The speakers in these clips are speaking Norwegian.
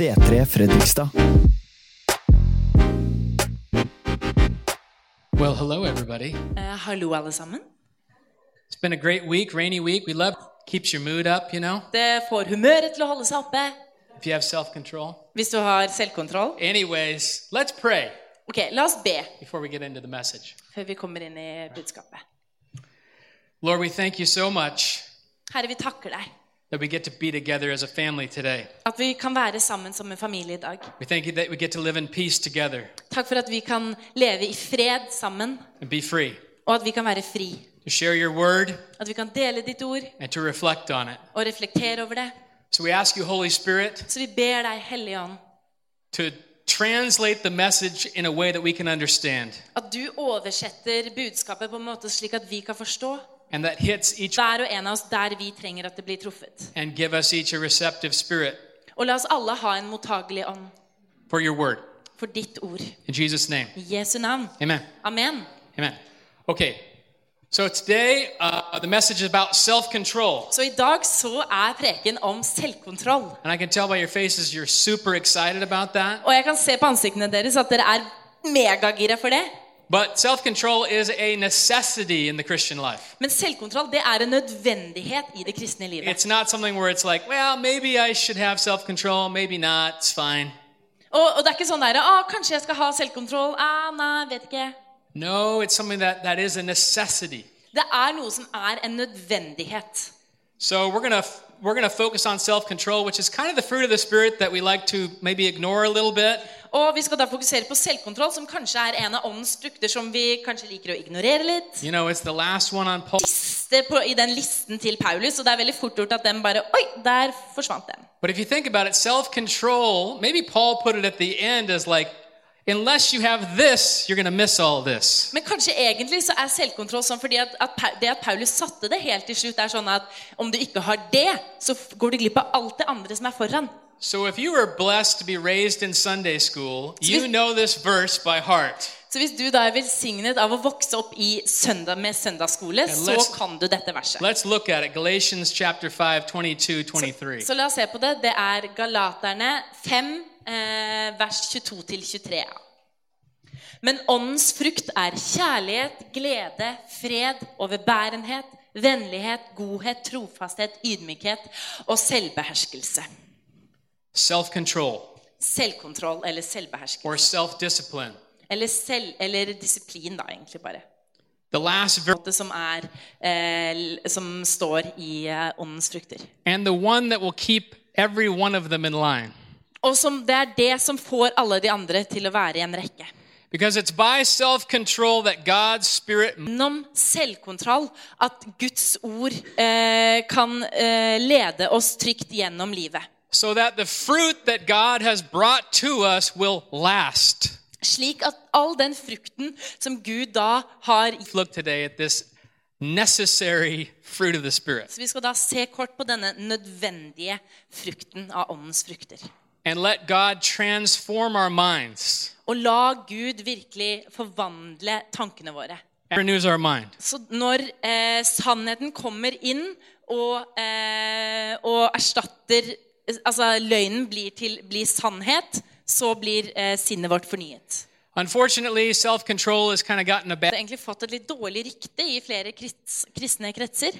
C3 Fredrikstad. Well, hello, everybody. Uh, hallo, alle sammen. It's been a great week, rainy week. We love keeps your mood up, you know, Det får humøret til å holde seg oppe if you have self-control. hvis du har selvkontroll. Anyways, let's pray Ok, La oss be before we get into the message. før vi kommer inn i budskapet. Lord, we thank you so much Herre, vi takker deg that we get to be together as a family today. at vi kan være sammen som en familie i dag. We thank you that we get to live in peace together Takk for at vi kan leve i fred sammen, and be free, og at vi kan være fri. to share your word At vi kan dele ditt ord and to reflect on it. og reflektere over det. So we ask you, Holy Spirit, Så vi ber deg, Hellige Ånd, to translate the message in a way that we can understand at du oversetter budskapet på en måte slik at vi kan forstå and that hits each hver og en av oss der vi trenger at det blir truffet. and give us each a receptive spirit Og la oss alle ha en mottagelig ånd for your word. for ditt ord. In Jesus' name. I Jesu navn. Amen. Amen. Amen. Okay, so today uh, the message is about self control. Så i dag så er preken om selvkontroll. And I can tell by your faces you're super excited about that. Og jeg kan se på ansiktene deres at dere er megagira for det. But self control is a necessity in the Christian life. Men selvkontroll det er en nødvendighet i det kristne livet. It's not something where it's like, well, maybe I should have self control, maybe not, it's fine. Og, og det er ikke sånn der, ah, kanskje jeg skal ha selvkontroll. Ah, nei, vet ikke. No, it's something that, that is a necessity. Det er noe som er en nødvendighet. So we're gonna we're gonna focus on self control, which is kind of the fruit of the spirit that we like to maybe ignore a little bit. Og vi skal da fokusere på selvkontroll, som kanskje er en av åndens frukter som vi kanskje liker å ignorere litt. You know, it's the last one on Paul. Siste på, I den listen til Paulus, og det er veldig fort gjort at den bare Oi, der forsvant den. But if you think about it, self control, maybe Paul put it at the end as like, unless you have this, you're going to miss all this. Men kanskje egentlig så er selvkontroll sånn fordi at, at det at Paulus satte det helt til slutt, er sånn at om du ikke har det, så går du glipp av alt det andre som er foran. So if you were blessed to be raised in Sunday school, you know this verse by heart. Så hvis du da er velsignet av å vokse opp i søndag med søndagsskole, så kan du dette verset. Let's look at it. Galatians chapter 5, 22, 23. Så la oss se på det. Det er Galaterne 5, eh, vers 22-23. Men åndens frukt er kjærlighet, glede, fred, overbærenhet, vennlighet, godhet, trofasthet, ydmykhet og selvbeherskelse. Self control Selvkontroll eller selvbeherskelse. or self discipline. Eller, selv, eller disiplin, da, egentlig bare. The last verse, som, er, eh, som står i eh, åndens frukter. and the one that will keep every one of them in line. Og som, det er det som får alle de andre til å være i en rekke. Because it's by self control that God's Spirit Gjennom selvkontroll at Guds ord eh, kan eh, lede oss trygt gjennom livet. So that the fruit that God has brought to us will last. Slik at all den frukten som Gud da har look today at this necessary fruit of the Spirit Så Vi skal da se kort på denne nødvendige frukten av åndens frukter. and let God transform our minds, Og la Gud virkelig forvandle tankene våre. renews our mind. Så når eh, sannheten kommer inn og, eh, og erstatter Altså løgnen blir til blir sannhet, så blir eh, sinnet vårt fornyet. Unfortunately, self control has kind of gotten a Det har bad. egentlig fått et litt dårlig rykte i flere krits, kristne kretser.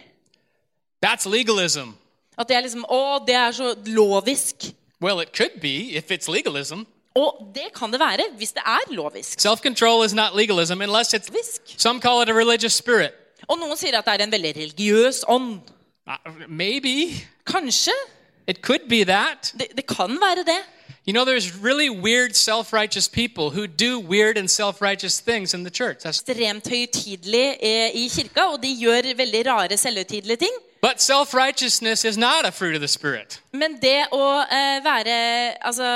That's legalism. At det er liksom Å, det er så lovisk. Well, it could be if it's legalism. Og det kan det være hvis det er lovisk. Self control is not legalism unless it's. Some call it a religious spirit. Og noen sier at det er en veldig religiøs ånd. Uh, maybe. Kanskje. It could be that. Det, det kan være det. You know, there's really weird self righteous people who do weird and self righteous things in the church. That's, Ekstremt høytidelig eh, i kirka, og de gjør veldig rare selvhøytidelige ting. but self righteousness is not a fruit of the Spirit. Men det å eh, være altså,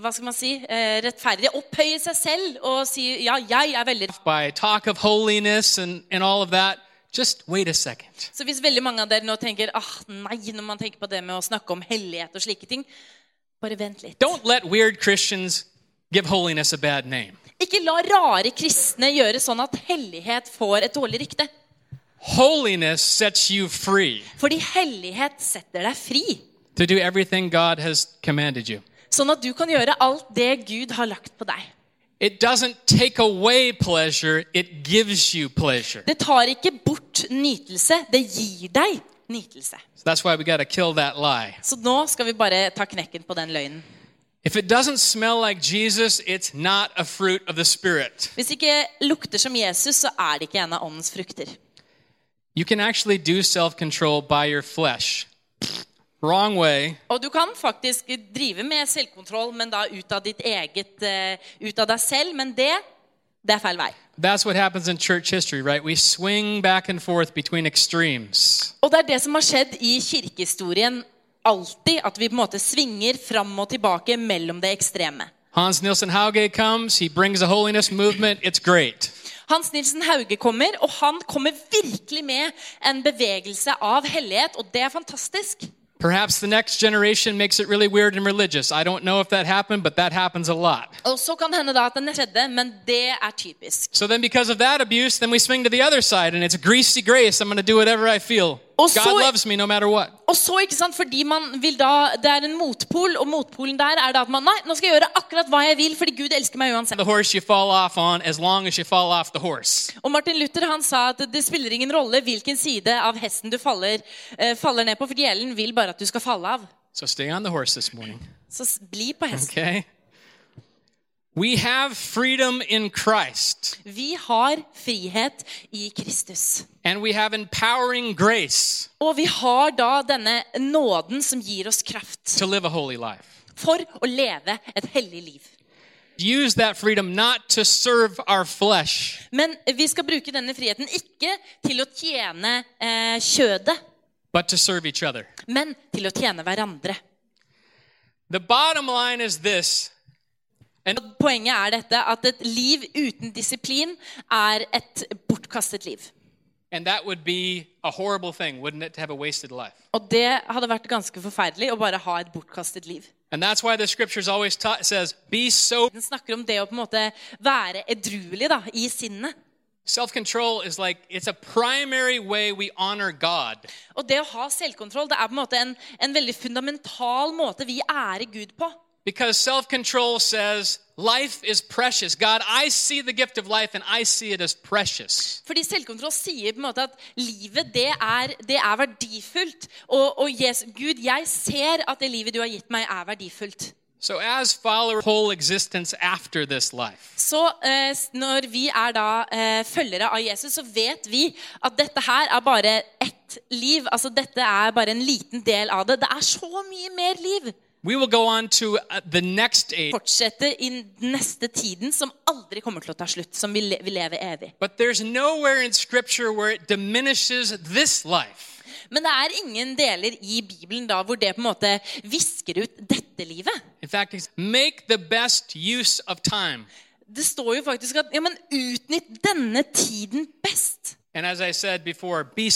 hva skal man si, eh, rettferdig, opphøye seg selv og si ja, jeg er veldig By talk of holiness and, and all of that, just wait a second. Så hvis veldig mange av dere nå tenker ah, nei, når man tenker på det med å snakke om hellighet og slike ting, bare vent litt. Don't let weird Christians give holiness a bad name. Ikke la rare kristne gjøre sånn at hellighet får et dårlig rykte. Holiness sets you free Fordi hellighet setter deg fri. to do everything God has commanded you. Sånn at du kan gjøre alt det Gud har lagt på deg. It doesn't take away pleasure, it gives you pleasure. Det tar ikke bort nytelse, det gir deg nytelse. So that's why we got to kill that lie. Så nå skal vi bare ta knekken på den løgnen. If it doesn't smell like Jesus, it's not a fruit of the Spirit. Hvis ikke lukter som Jesus, så er det ikke en av åndens frukter. You can actually do self control by your flesh. Wrong way. Og du kan faktisk drive med selvkontroll, men da ut av ditt eget eh, Ut av deg selv. Men det, det er feil vei. That's what happens in church history, right? We swing back and forth between extremes. Og det er det som har skjedd i kirkehistorien alltid. At vi på en måte svinger fram og tilbake mellom det ekstreme. Hans Nielsen Hauge comes, he brings a holiness movement, it's great. Hans Nilsen Hauge kommer, og han kommer virkelig med en bevegelse av hellighet, og det er fantastisk. Perhaps the next generation makes it really weird and religious. I don't know if that happened, but that happens a lot. Og så kan det hende da at den skjedde, men det er typisk. So then, because of that abuse, then we swing to the other side, and it's greasy grace. I'm going to do whatever I feel. Og God loves me no matter what. Og så, ikke sant, fordi man vil da, Det er en motpol, og motpolen der er da at man Nei, nå skal jeg gjøre akkurat hva jeg vil, fordi Gud elsker meg uansett. The horse you fall off on, as long as you fall off the horse. Og Martin Luther han sa at det spiller ingen rolle hvilken side av hesten du faller, uh, faller ned på, for djelen vil bare at du skal falle av. So stay on the horse this morning, Så bli på hesten. okay? We have freedom in Christ, Vi har frihet i Kristus. and we have empowering grace Og vi har da denne nåden som gir oss kraft to live a holy life. for å leve et hellig liv. Use that freedom not to serve our flesh, Men vi skal bruke denne friheten ikke til å tjene eh, kjødet, but to serve each other. men til å tjene hverandre. The bottom line is this Poenget er dette at et liv uten disiplin er et bortkastet liv. And that would be a horrible thing, wouldn't it, to have a wasted life? Og det hadde vært ganske forferdelig å bare ha et bortkastet liv. And that's why the scriptures always ta- says, be so. Den snakker om det å på en måte være edruelig da, i sinnet. Self-control is like, it's a primary way we honor God. Og det å ha selvkontroll det er på en måte en, en veldig fundamental måte vi ærer Gud på. Because self-control says, life is precious. God, I see the gift of life and I see it as precious. Fordi selvkontroll sier på en måte at livet det er, det er verdifullt. Og, og yes, Gud, jeg ser at det livet du har gitt meg, er verdifullt. So as followers, whole existence after this life. Så eh, når vi er da eh, følgere av Jesus, så vet vi at dette her er bare ett liv. Altså dette er bare en liten del av det. Det er så mye mer liv. We will go on to uh, the next age. Fortsette i neste tiden som aldri kommer til å ta slutt. Som vil, le- vil leve evig. But there's nowhere in scripture where it diminishes this life. Men det er ingen deler i Bibelen da hvor det på en måte visker ut dette livet. In fact, it's make the best use of time. Det står jo faktisk at ja, men utnytt denne tiden best. And as I said before, be.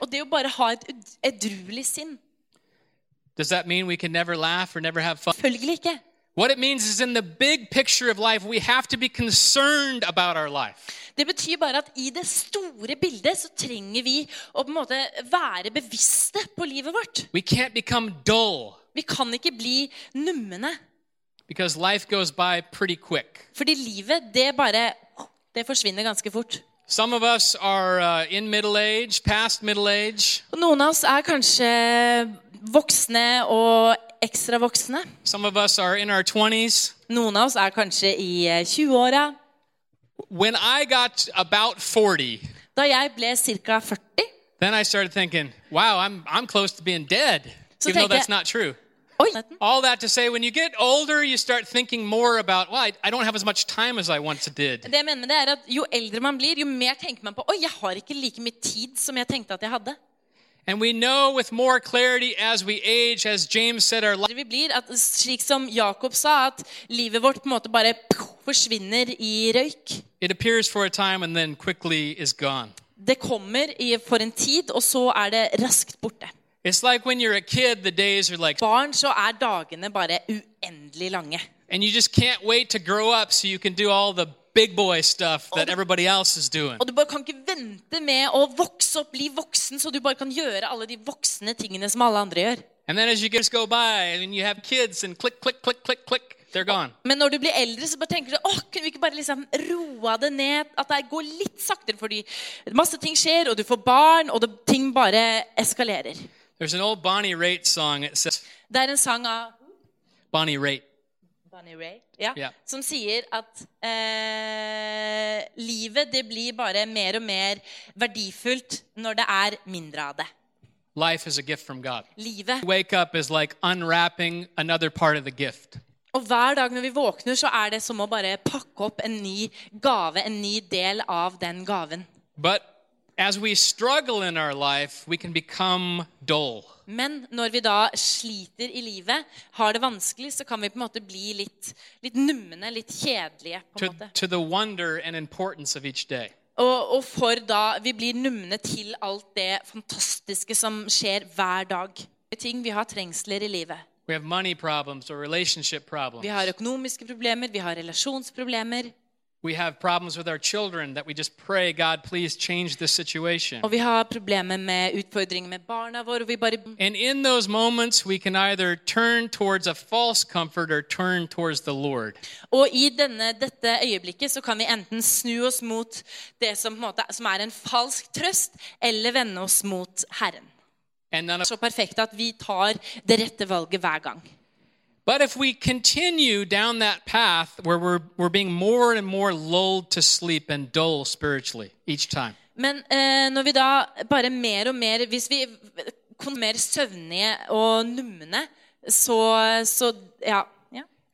Og det å bare ha et edruelig sinn. Does that mean we can never laugh or never have fun? Ikke. What it means is in the big picture of life, we have to be concerned about our life. Det betyr bare at i det store bildet så trenger vi å på en måte være bevisste på livet vårt. We can't become dull Vi kan ikke bli numne. because life goes by pretty quick. Fordi livet, det bare Det forsvinner ganske fort. Some of us are uh, in middle age, past middle age. Og noen av oss er kanskje voksne og ekstra voksne. Some of us are in our 20s. Noen av oss er kanskje i eh, 20-åra. When I got about 40, Da jeg ble ca. 40, then I started thinking, wow, I'm, I'm close to being dead, So even though that's not true. Oi! All that to say, when you get older, you start thinking more about, well, I, I don't have as much time as I once did. Det jeg mener det er at Jo eldre man blir, jo mer tenker man på Oi, jeg har ikke like mye tid som jeg tenkte at jeg hadde. And we know with more clarity as we age, as James said, our life Vi blir at, Slik som Jakob sa, at livet vårt på en måte bare forsvinner i røyk. it appears for a time and then quickly is gone. Det kommer i, for en tid, og så er det raskt borte. It's like when you're a kid, the days are like, Barn så er dagene bare uendelig lange. and you just can't wait to grow up so you can do all the big boy stuff that everybody else is doing. Og du bare kan ikke vente med å vokse opp, bli voksen, så du bare kan gjøre alle de voksne tingene som alle andre gjør. And then as you years go by and you have kids and click, click, click, click, click, they're gone. Men når du blir eldre, så bare tenker du åh, kunne vi ikke bare liksom roa det ned? At det går litt saktere, fordi masse ting skjer, og du får barn, og det, ting bare eskalerer. There's an old Bonnie Raitt song. It says, Det er en sang av Bonnie Raitt. Bonnie Ray, ja, Ja. som sier at eh, livet det blir bare mer og mer verdifullt når det er mindre av det. Life is a gift from God. Livet. Wake up is like unwrapping another part of the gift. Og hver dag når vi våkner, så er det som å bare pakke opp en ny gave, en ny del av den gaven. But as we struggle in our life, we can become dull. Men når vi da sliter i livet, har det vanskelig, så kan vi på en måte bli litt, litt numne, litt kjedelige. på en måte. to the wonder and importance of each day. Og, og for da vi blir numne til alt det fantastiske som skjer hver dag. Ting Vi har trengsler i livet. We have money problems or relationship problems. Vi har økonomiske problemer, vi har relasjonsproblemer, We have problems with our children that we just pray, God, please change this situation. og vi har problemer med utfordringer med barna våre. og vi bare... And in those moments, we can either turn towards a false comfort or turn towards the Lord. Og i denne, dette øyeblikket så kan vi enten snu oss mot det som, på en måte, som er en falsk trøst, eller vende oss mot Herren. Så perfekt at vi tar det rette valget hver gang. But if we continue down that path where we're, we're being more and more lulled to sleep and dull spiritually each time, Men eh, når vi da bare mer og mer Hvis vi mer søvnige og numne, så, så ja.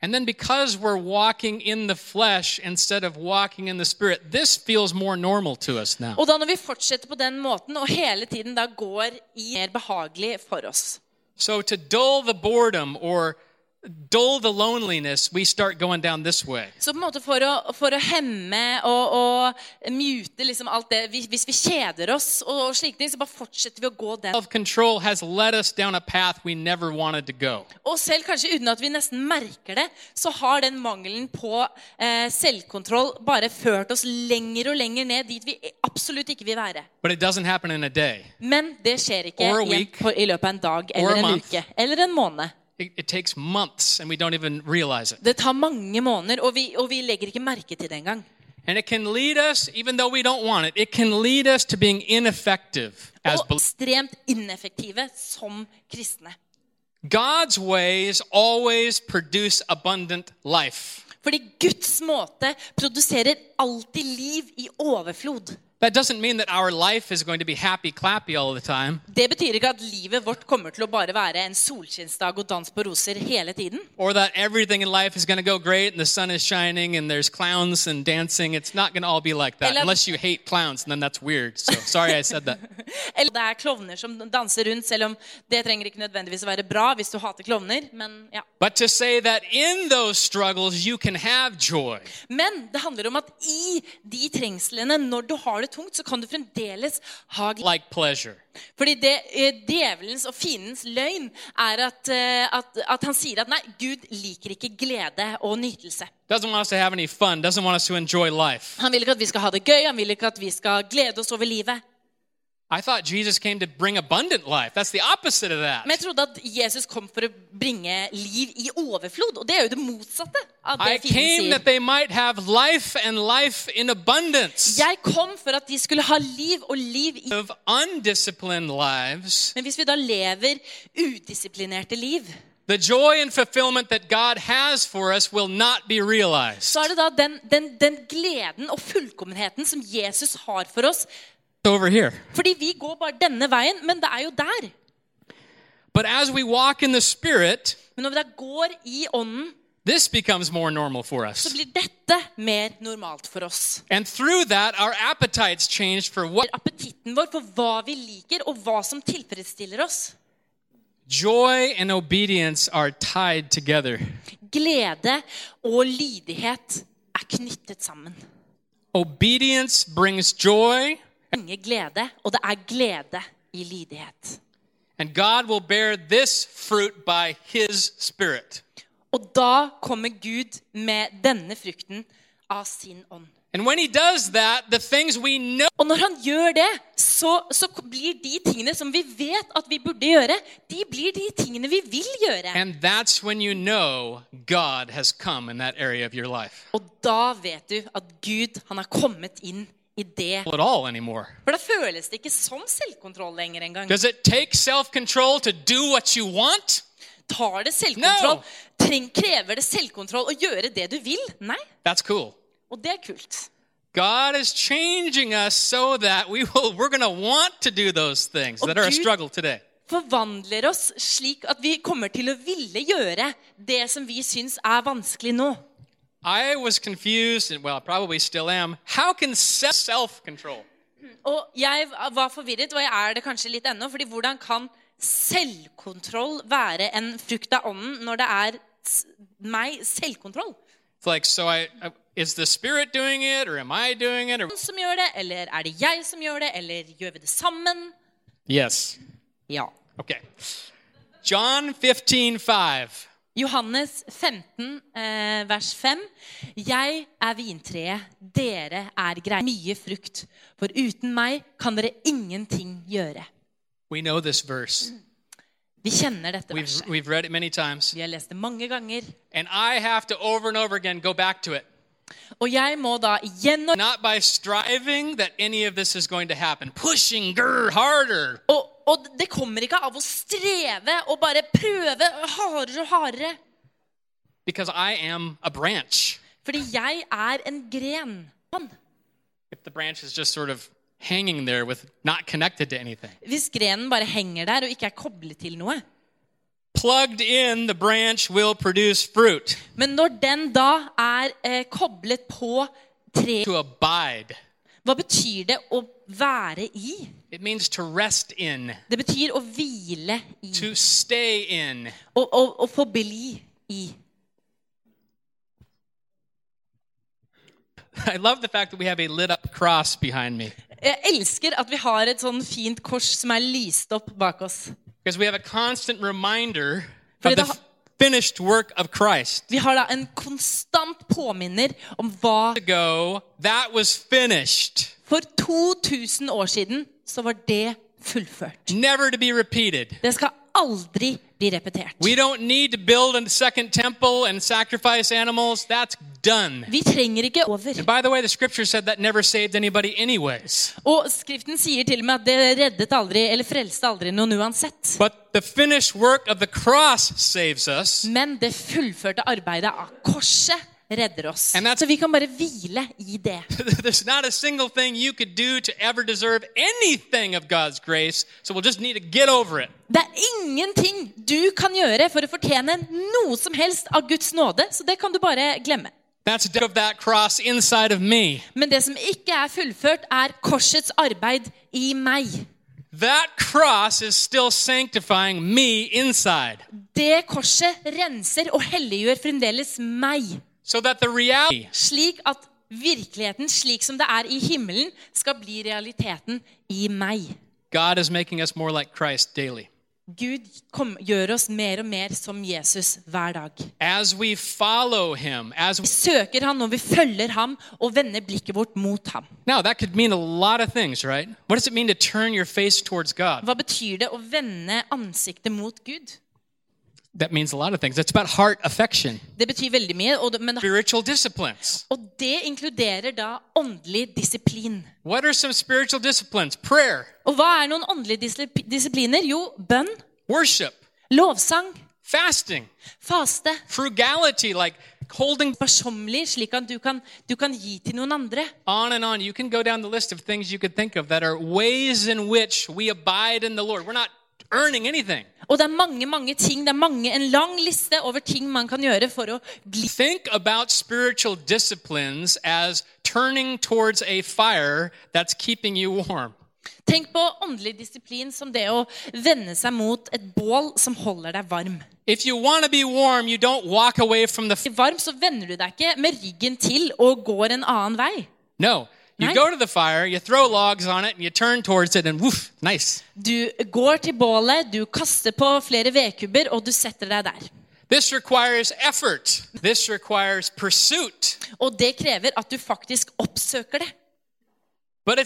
And then because we're walking in the flesh instead of walking in the spirit, this feels more normal to us now. Og da når vi fortsetter på den måten og hele tiden da går i mer behagelig for oss So to dull the boredom or dull the loneliness, we start going down this way. Så på en måte for å, for å hemme og, og mute liksom alt det Hvis hvis vi kjeder oss og, og slike ting, så bare fortsetter vi å gå den. Self control has led us down a path we never wanted to go. Og selv kanskje uten at vi nesten merker det, så har den mangelen på eh, selvkontroll bare ført oss lenger og lenger ned dit vi absolutt ikke vil være. But it doesn't happen in a day. Men det skjer ikke Or a i, en, week. på, i løpet av en dag Or a eller en month. uke eller en måned. It, it takes months and we don't even realize it. Det tar mange måneder, og vi, og vi legger ikke merke til det engang. And it can lead us, even though we don't want it, it can lead us to being ineffective as Og believers. ekstremt ineffektive som kristne. God's ways always produce abundant life. Fordi Guds måte produserer alltid liv i overflod. That doesn't mean that our life is going to be happy clappy all the time, Det betyr ikke at livet vårt kommer til å bare være en solskinnsdag og dans på roser hele tiden. or that everything in life is going to go great and the sun is shining and there's clowns and dancing. It's not going to all be like that Eller- unless you hate clowns, and then that's weird. So sorry I said that. Eller det er klovner som danser rundt, selv om det trenger ikke nødvendigvis å være bra hvis du hater klovner. Men, ja. But to say that in those struggles you can have joy. men det handler om at i de trengslene, når du har det tungt, så kan du fremdeles ha like pleasure. Fordi det, eh, djevelens og fiendens løgn er at, eh, at, at han sier at nei, Gud liker ikke glede og nytelse. Fun. Han vil ikke at vi skal ha det gøy, han vil ikke at vi skal glede oss over livet. I thought Jesus came to bring abundant life. That's the opposite of that. Men jeg trodde at Jesus kom for å bringe liv i overflod, og det er jo det motsatte av det fienden came sier. that they might have life and life in abundance. Jeg kom for at de skulle ha liv og liv i Of undisciplined lives, Men hvis vi da lever udisiplinerte liv, the joy and fulfillment that God has for us will not be realized. så er det da den, den, den gleden og fullkommenheten som Jesus har for oss. Over here. Fordi vi går bare denne veien, men det er jo der. But as we walk in the Spirit, Men når vi da går i ånden, this becomes more normal for så us. blir dette mer normalt for oss. And through that, our appetites change for what Appetitten vår for hva vi liker, og hva som tilfredsstiller oss. joy and obedience are tied together. Glede og lydighet er knyttet sammen. Obedience brings joy, Ingen glede, og det er glede i lydighet. and God will bear this fruit by His Spirit. Og da kommer Gud med denne frukten av sin ånd. And when he does that, the things we know Og når han gjør det, så, så blir de tingene som vi vet at vi burde gjøre, de blir de tingene vi vil gjøre. And that's when you know God has come in that area of your life. Og da vet du at Gud han har kommet inn i anymore. For da føles det ikke som selvkontroll lenger engang. Tar det selvkontroll? No. Treng, krever det selvkontroll å gjøre det du vil? Nei. Cool. Og det er kult. God is changing us so that we will, we're going to want to do those things that are a struggle today. Forvandler oss slik at vi kommer til å ville gjøre det som vi syns er vanskelig nå. I was confused, and well, I probably still am. How can self control? Og jeg var forvirret, og jeg er det kanskje litt ennå. fordi hvordan kan selvkontroll være en frukt av ånden når det er meg selvkontroll? It's like, so I, I is the Spirit doing it, or am I doing it? Or som gjør det, eller er det jeg som gjør det, eller gjør vi det sammen? yes, Ja. okay. John fifteen five. Johannes 15, eh, vers 5. Jeg er vintreet, dere er greier. Mye frukt. For uten meg kan dere ingenting gjøre. We know this verse. Vi kjenner dette We've verset. we've read it many times, Vi har lest det mange ganger. and I have to over and over again go back to it. Og jeg må da igjen Not by striving that any of this is going to happen, pushing grr, harder. Og, og det kommer ikke av å streve og bare prøve hardere og hardere. Because I am a branch. Fordi jeg er en gren. If the branch is just sort of hanging there with not connected to anything. Hvis grenen bare henger der og ikke er koblet til noe. Plugged in, the branch will produce fruit Men når den da er eh, koblet på treet, to abide. Hva betyr det å være i? It means to rest in, Det betyr å hvile i. to stay in. Å, å, og forbli i. I love the fact that we have a lit up cross behind me Jeg elsker at vi har et sånn fint kors som er lyst opp bak oss. because we have a constant reminder of the finished work of Christ. Vi har da en konstant påminner om hva Ago, that was finished, For 2000 år siden så var det fullført. never to be repeated. Det skal aldri bli repetert. We don't need to build a second temple and sacrifice animals. That's done. Vi trenger ikke over. And by the way, the scripture said that never saved anybody, anyways. Og Skriften sier til og med at det reddet aldri, eller frelste aldri noen uansett. But the finished work of the cross saves us. Men det fullførte arbeidet av korset redder oss. Så vi kan bare hvile i det. There's not a single thing you could do to ever deserve anything of God's grace, so we'll just need to get over it. Det er ingenting du kan gjøre for å fortjene noe som helst av Guds nåde, så det kan du bare glemme. That's done of that cross inside of me. Men det som ikke er fullført, er korsets arbeid i meg. That cross is still sanctifying me inside. Det korset renser og helliggjør fremdeles meg. So that the reality Slik at virkeligheten, slik som det er i himmelen, skal bli realiteten i meg. God is making us more like Christ daily. Gud kom, gjør oss mer og mer som Jesus hver dag. As we follow him, as Vi søker han og vi følger ham og vender blikket vårt mot ham. now things, right? Hva betyr det å vende ansiktet mot Gud? That means a lot of things. It's about heart affection, Det betyr veldig mye, og det, men, spiritual disciplines. og det inkluderer da åndelig disiplin. What are some spiritual disciplines? Prayer, Og hva er noen åndelige disipliner? Jo, bønn, worship, lovsang, fasting, faste, frugality, like holding personlig, slik at du kan, du kan gi til noen andre. on and on. You can go down the list of things you could think of that are ways in which we abide in the Lord. We're not earning anything. Og det er mange mange ting, det er mange, en lang liste over ting man kan gjøre for å bli Think about spiritual disciplines as turning towards a fire that's keeping you warm. Tenk på åndelig disiplin som det å vende seg mot et bål som holder deg varm. If you want to be warm, you don't walk away from the fire. varm så vender du deg ikke med ryggen til og går en annen vei. No. You go to the fire, you throw logs on it, and you turn towards it, and woof, nice. Du går til bålet, du kaster på flere vedkubber, og du setter deg der. This requires effort. This requires pursuit. Og det krever at du faktisk oppsøker det. Men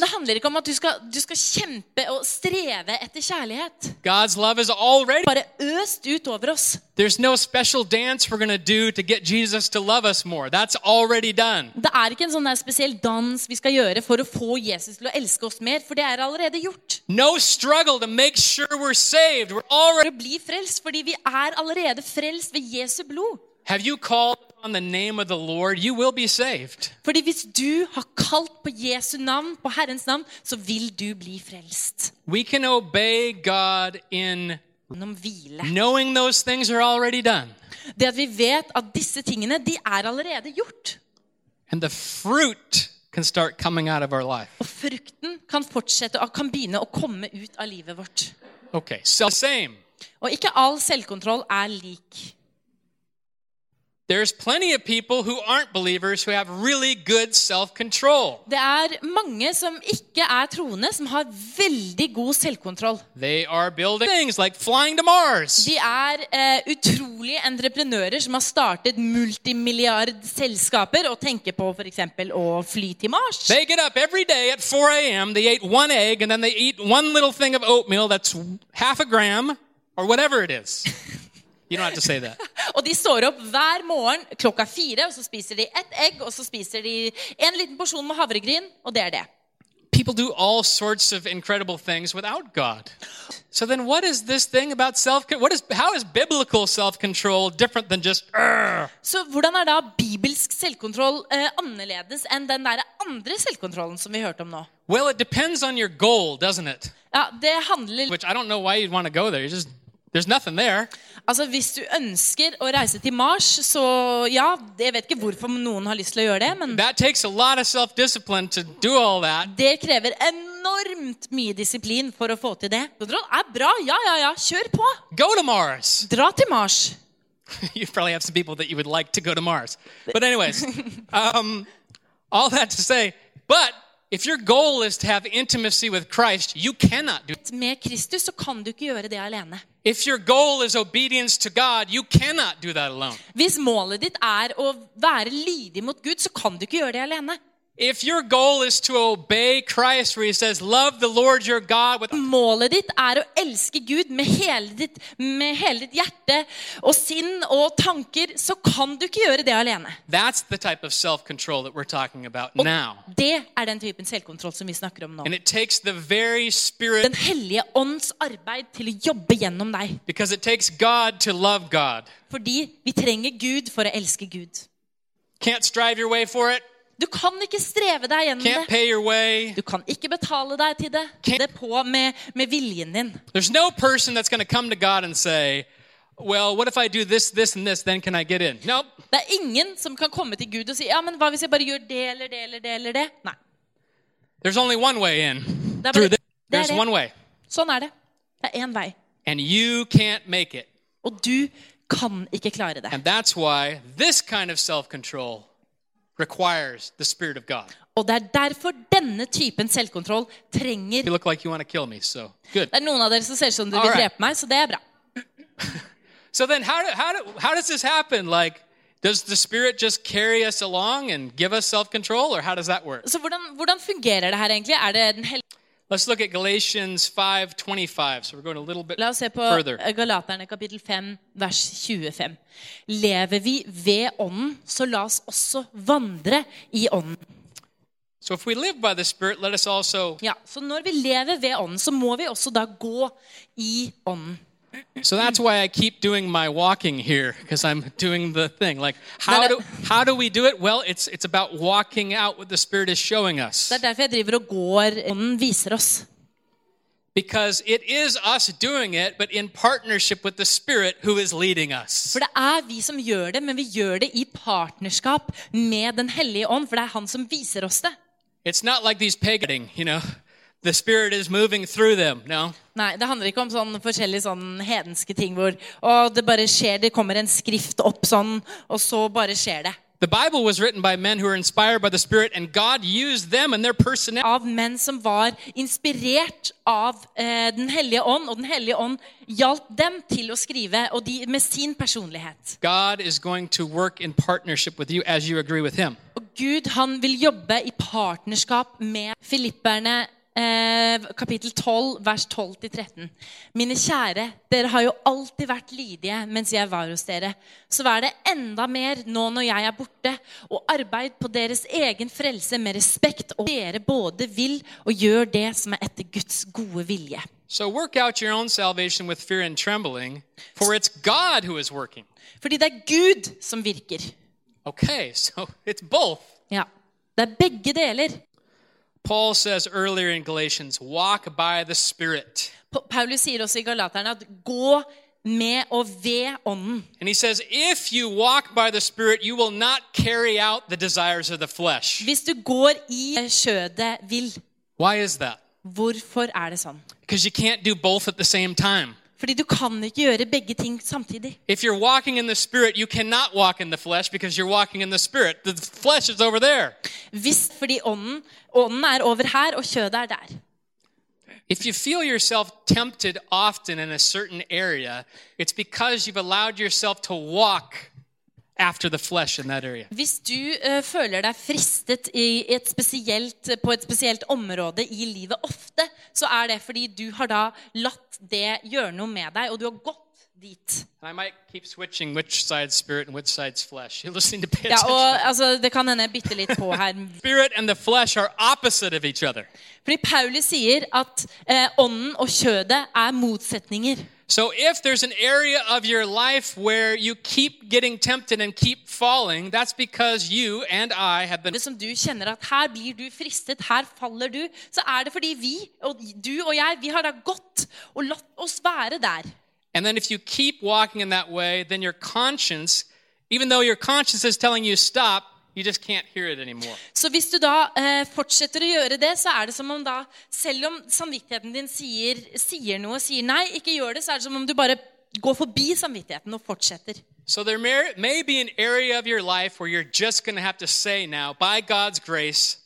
det handler ikke om at du skal, du skal kjempe og streve etter kjærlighet. God's love is already. Bare øst ut over oss. There's no special dance we're to do to get Jesus to love us more. That's already done. Det er ikke en sånn spesiell dans vi skal gjøre for å få Jesus til å elske oss mer, for det er allerede gjort. No struggle to make sure we're saved. We're already. For å bli frelst, fordi vi er allerede frelst ved Jesu blod. Have you called on the name of the Lord? You will be saved. Fordi hvis du har kalt på Jesu navn, på Herrens navn, så vil du bli frelst. We can obey God in knowing those things are already done. Det at vi vet at disse tingene, de er allerede gjort. And the fruit can start coming out of our life. Og frukten kan fortsette og kan begynne å komme ut av livet vårt. Okay, so same. Og ikke all selvkontroll er lik. There's plenty of people who aren't believers who have really good self control. Det er mange som ikke er troende, som har veldig god selvkontroll. They are building things like flying to Mars. De er eh, utrolige entreprenører som har startet multimilliardselskaper og tenker på f.eks. å fly til Mars. They get up every day at 4 a.m., they eat one egg, and then they eat one little thing of oatmeal that's half a gram or whatever it is. You don't have to say that. Og de står opp hver morgen klokka fire, og så spiser de ett egg, og så spiser de en liten porsjon med havregryn, og det er det. People do all sorts of incredible things without God. So then, what is this thing about self? What is how is biblical self-control different than just? "Urgh"? Så hvordan er da bibelsk selvkontroll eh, annerledes enn den der andre selvkontrollen som vi hørte om nå? Well, it depends on your goal, doesn't it? Ja, det handler Which I don't know why you'd want to go there. You just there's nothing there. Altså, Hvis du ønsker å reise til Mars, så ja Jeg vet ikke hvorfor noen har lyst til å gjøre det, men That takes a lot of self-discipline to do all that. det krever enormt mye disiplin for å få til det. Kontroll er bra. Ja, ja, ja. Kjør på. Go to Mars. Dra til Mars. you probably have some people that you would like to go to Mars. But anyways, um, all that to say, but if your goal is to have intimacy with Christ, you cannot do it. Med Kristus så kan du ikke gjøre det alene. God. Hvis målet ditt er å være lydig mot Gud, så kan du ikke gjøre det alene. If your goal is to obey Christ, where he says, Love the Lord your God with Målet ditt er å elske Gud med hele ditt, med hele ditt hjerte og sinn og tanker, så kan du ikke gjøre det alene. That's the type of self control that we're talking about Og now. det er den typen selvkontroll som vi snakker om nå. And it takes the very Spirit, Den hellige ånds arbeid til å jobbe gjennom deg. because it takes God to love God. Fordi vi trenger Gud for å elske Gud. Can't strive your way for it, Du kan ikke streve deg gjennom can't det. pay your way. Du kan ikke betale deg til det. Can't- Det på med, med viljen din. There's no person that's going to come to God and say, Well, what if I do this, this, and this? Then can I get in? Nope. Det er ingen som kan komme til Gud og si ja, men hva hvis jeg bare gjør det eller det eller det eller det? Nei. There's only one way in. Er Through this. er There's det. one way. Sånn er det. Det er én vei. And you can't make it. Og du kan ikke klare det. And that's why this kind of self control requires the Spirit of God. Og det er derfor denne typen selvkontroll trenger You look like you want to kill me, so good. Det er noen av dere som ser ut som dere vil drepe meg, så det er bra. So then, how, do, how, do, how does this happen? Like, does the Spirit just carry us along and give us self control, or how does that work? Så hvordan, hvordan fungerer det her egentlig? Er det den hellige Let's look at Galatians 5:25. So we're going a little bit La oss se på further. Galaterne kapittel 5, vers 25. Lever vi ved Ånden, så la oss også vandre i Ånden. So if we live by the Spirit, let us also. Ja, Så når vi lever ved Ånden, så må vi også da gå i Ånden. So that's why I keep doing my walking here because I'm doing the thing. Like, how do how do we do it? Well, it's it's about walking out what the Spirit is showing us. Det er derfor jeg driver og går. Ånden viser oss. Because it is us doing it, but in partnership with the Spirit who is leading us. For det er vi som gjør det, men vi gjør det i partnerskap med Den hellige ånd, for det er han som viser oss det. It's not like these pagan, you know, the Spirit is moving through them. No. Nei, Det handler ikke om sånn forskjellige sånn hedenske ting hvor og det bare skjer, det kommer en skrift opp sånn, og så bare skjer det. The Bible was written by men who were inspired by the Spirit, and God used them and their personality. Av menn som var inspirert av eh, Den hellige ånd, og Den hellige ånd hjalp dem til å skrive, og de med sin personlighet. God is going to work in partnership with you as you agree with Him. Og Gud han vil jobbe i partnerskap med filipperne eh, kapittel 12, vers 12-13. Mine kjære, dere har jo alltid vært lydige mens jeg var hos dere. Så vær det enda mer nå når jeg er borte, og arbeid på deres egen frelse med respekt, og dere både vil og gjør det som er etter Guds gode vilje. So work out your own salvation with fear and trembling, for it's God who is working. Fordi det er Gud som virker. Okay, so it's both. Ja, Det er begge deler. Paul says earlier in Galatians, walk by the Spirit. Pa- Paulus sier også i Galaterne at gå med og ved ånden. And he says, if you walk by the Spirit, you will not carry out the desires of the flesh. Hvis du går i skjødet vil, Why is that? hvorfor er det sånn? Because you can't do both at the same time. Fordi du kan ikke gjøre begge ting samtidig. If you're walking in the Spirit, you cannot walk in the flesh because you're walking in the Spirit. The flesh is over there. Hvis, fordi ånden, ånden er over her, og kjødet er der. If you feel yourself tempted often in a certain area, it's because you've allowed yourself to walk after the flesh in that area. Hvis du uh, føler deg fristet i et spesielt, på et spesielt område i livet ofte, så er det fordi du har da latt det gjøre noe med deg, og du har gått dit. Which which Ja, og altså, Det kan hende jeg bytter litt på her. Spirit and the flesh are opposite of each other. Fordi Paulus sier at eh, ånden og kjødet er motsetninger. So if there's an area of your life where you keep getting tempted and keep falling, that's because you and I have been Som du kjenner at her blir du fristet, her faller du, så er det fordi vi, og du og jeg, vi har da gått og latt oss være der. And then if you keep walking in that way, then your conscience, even though your conscience is telling you stop, Så hvis du da eh, fortsetter å gjøre det, så er det som om da, selv om samvittigheten din sier, sier noe, sier nei, ikke gjør det, så er det som om du bare går forbi samvittigheten og fortsetter. So there may, may be an area of your life where you're just going to have to say now, by God's grace,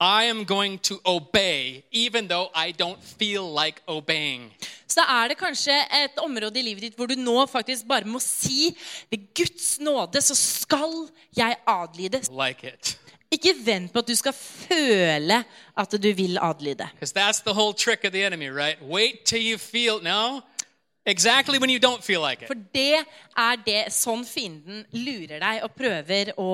I am going to obey, even though I don't feel like obeying. Så da er det kanskje et område i livet ditt hvor du nå faktisk bare må si ved Guds nåde så skal jeg adlyde. Like it. Ikke vent på at du skal føle at du vil adlyde. That's the whole trick of the enemy, right? Wait till you feel, no, exactly when you don't feel like it. For det er det sånn fienden lurer deg og prøver å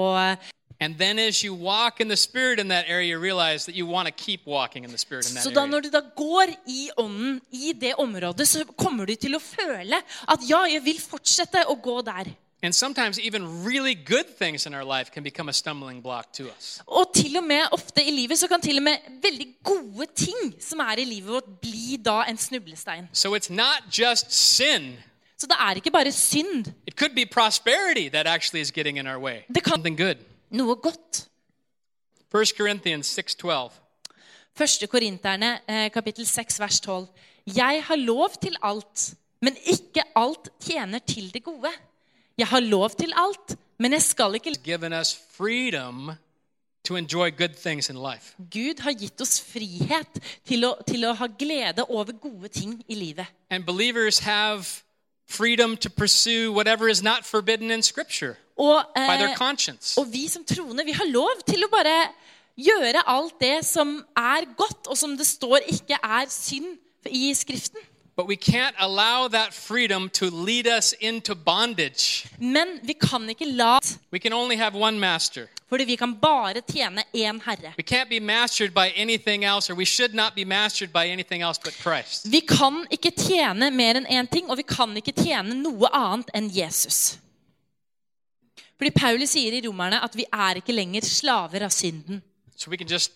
And then as you walk in the Spirit in that area, you realize that you want to keep walking in the Spirit in that Så da area. når du da går i ånden i det området, så kommer du til å føle at ja, jeg vil fortsette å gå der. And sometimes even really good things in our life can become a stumbling block to us. Og til og med ofte i livet så kan til og med veldig gode ting som er i livet vårt, bli da en snublestein. So it's not just sin. Så det er ikke bare synd. It could be prosperity that actually is getting in our way. Det kan Something good. Noe godt. 1 Corinthians 6:12. Første Korinterne, eh, kapittel 6, vers 12. Jeg har lov til alt, men ikke alt tjener til det gode. Jeg har lov til alt, men jeg skal ikke Given us freedom to enjoy good things in life. Gud har gitt oss frihet til å, til å ha glede over gode ting i livet. And believers have freedom to pursue whatever is not forbidden in Scripture Og, eh, og vi som troende, vi har lov til å bare gjøre alt det som er godt, og som det står ikke er synd i Skriften. But we can't allow that freedom to lead us into bondage. Men vi kan ikke la We can only have one master. Fordi vi kan bare tjene én herre. We can't be mastered by anything else, or we should not be mastered by anything else but Christ. Vi kan ikke tjene mer enn én ting, og vi kan ikke tjene noe annet enn Jesus. Fordi Paulus sier i Romerne at vi er ikke lenger slaver av synden. So we can just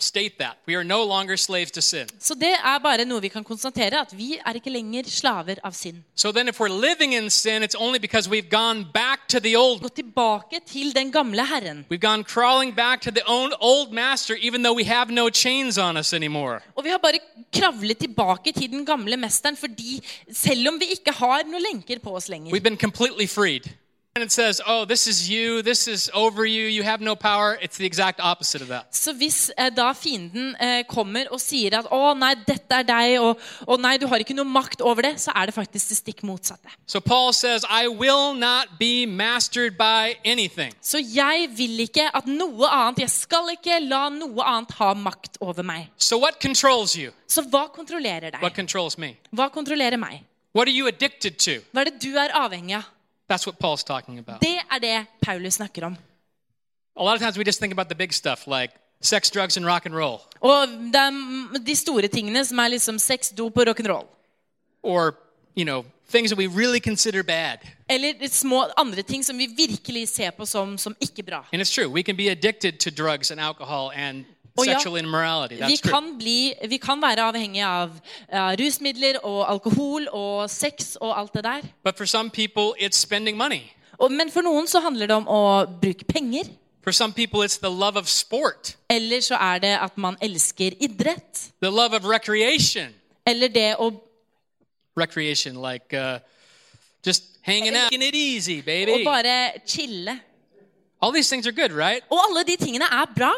state that. We are no longer slaves to sin. Så det er bare noe vi kan konstatere, at vi er ikke lenger slaver av synd. So then, if we're living in sin, it's only because we've gone back to the old. Gått tilbake til den gamle Herren. We've gone crawling back to the own old master, even though we have no chains on us anymore. Og vi har bare kravlet tilbake til den gamle mesteren, fordi selv om vi ikke har noen lenker på oss lenger, We've been completely freed. And says, oh, this is you, this is over you, you have no power, it's the exact opposite of that. Så hvis eh, da fienden eh, kommer og sier at 'Å, nei, dette er deg', og 'Å, nei, du har ikke noe makt over det', så er det faktisk det stikk motsatte. So Paul says, I will not be mastered by anything. Så jeg vil ikke at noe annet Jeg skal ikke la noe annet ha makt over meg. So what controls you? Så hva kontrollerer What deg? controls me? Hva kontrollerer meg? What are you addicted to? Hva er det du er avhengig av? That's what Paul's talking about. Det er det Paulus snakker om. A lot of times we just think about the big stuff like sex, drugs, and rock and roll, Og det er de store tingene som er liksom sex, dop og rock'n'roll. or, you know, things that we really consider bad. Eller de små andre ting som vi virkelig ser på som, som ikke bra. And it's true, we can be addicted to drugs and alcohol and Oh, ja. Vi kan, bli, vi kan være avhengige av uh, rusmidler og alkohol og sex og alt det der. But for some people, it's money. Og, men for noen så handler det om å bruke penger. For some people, it's the love of sport, Eller så er det at man elsker idrett. the love of recreation. Eller det å, Recreation, like uh, just hanging out, taking it easy, baby. baby. bare chille. All these things are good, right? Og alle de tingene er bra.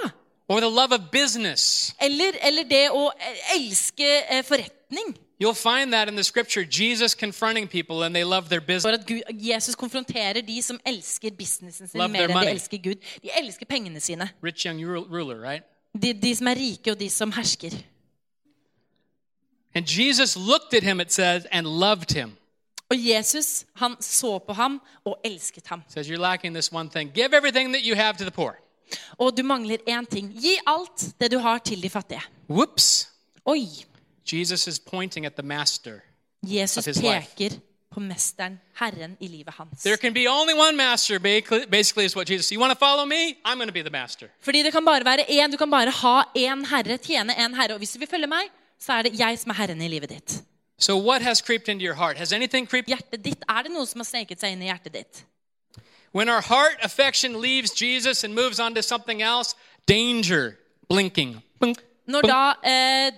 Or the love of business. Eller, eller det å elske eh, forretning. You'll find that in the scripture, Jesus confronting people and they love their business. For at Gud, Jesus konfronterer de som elsker businessen sin Love mer their enn de money. elsker Gud. De elsker pengene sine. Rich young ruler, right? De, de som er rike, og de som hersker. And Jesus looked at him, it says, and loved him. Og Jesus han så på ham og elsket ham. says, You're lacking this one thing. Give everything that you have to the poor. Og du mangler én ting. Gi alt det du har, til de fattige. Whoops. Oi! Jesus is pointing at the master. Jesus Of his life. på mesteren, Herren i livet hans. There can be only one master, basically, basically is what Jesus You want to follow me? I'm going to be the master. Fordi det kan bare være én, du kan bare ha én herre, tjene én herre. Og hvis du vil følge meg, så er det jeg som er herren i livet ditt. So, what has creeped into your heart? Has anything creeped? Hjertet ditt, er det noe som har sneket seg inn i hjertet ditt? When our heart affection leaves Jesus and moves on to something else, danger, blinking. Når da eh,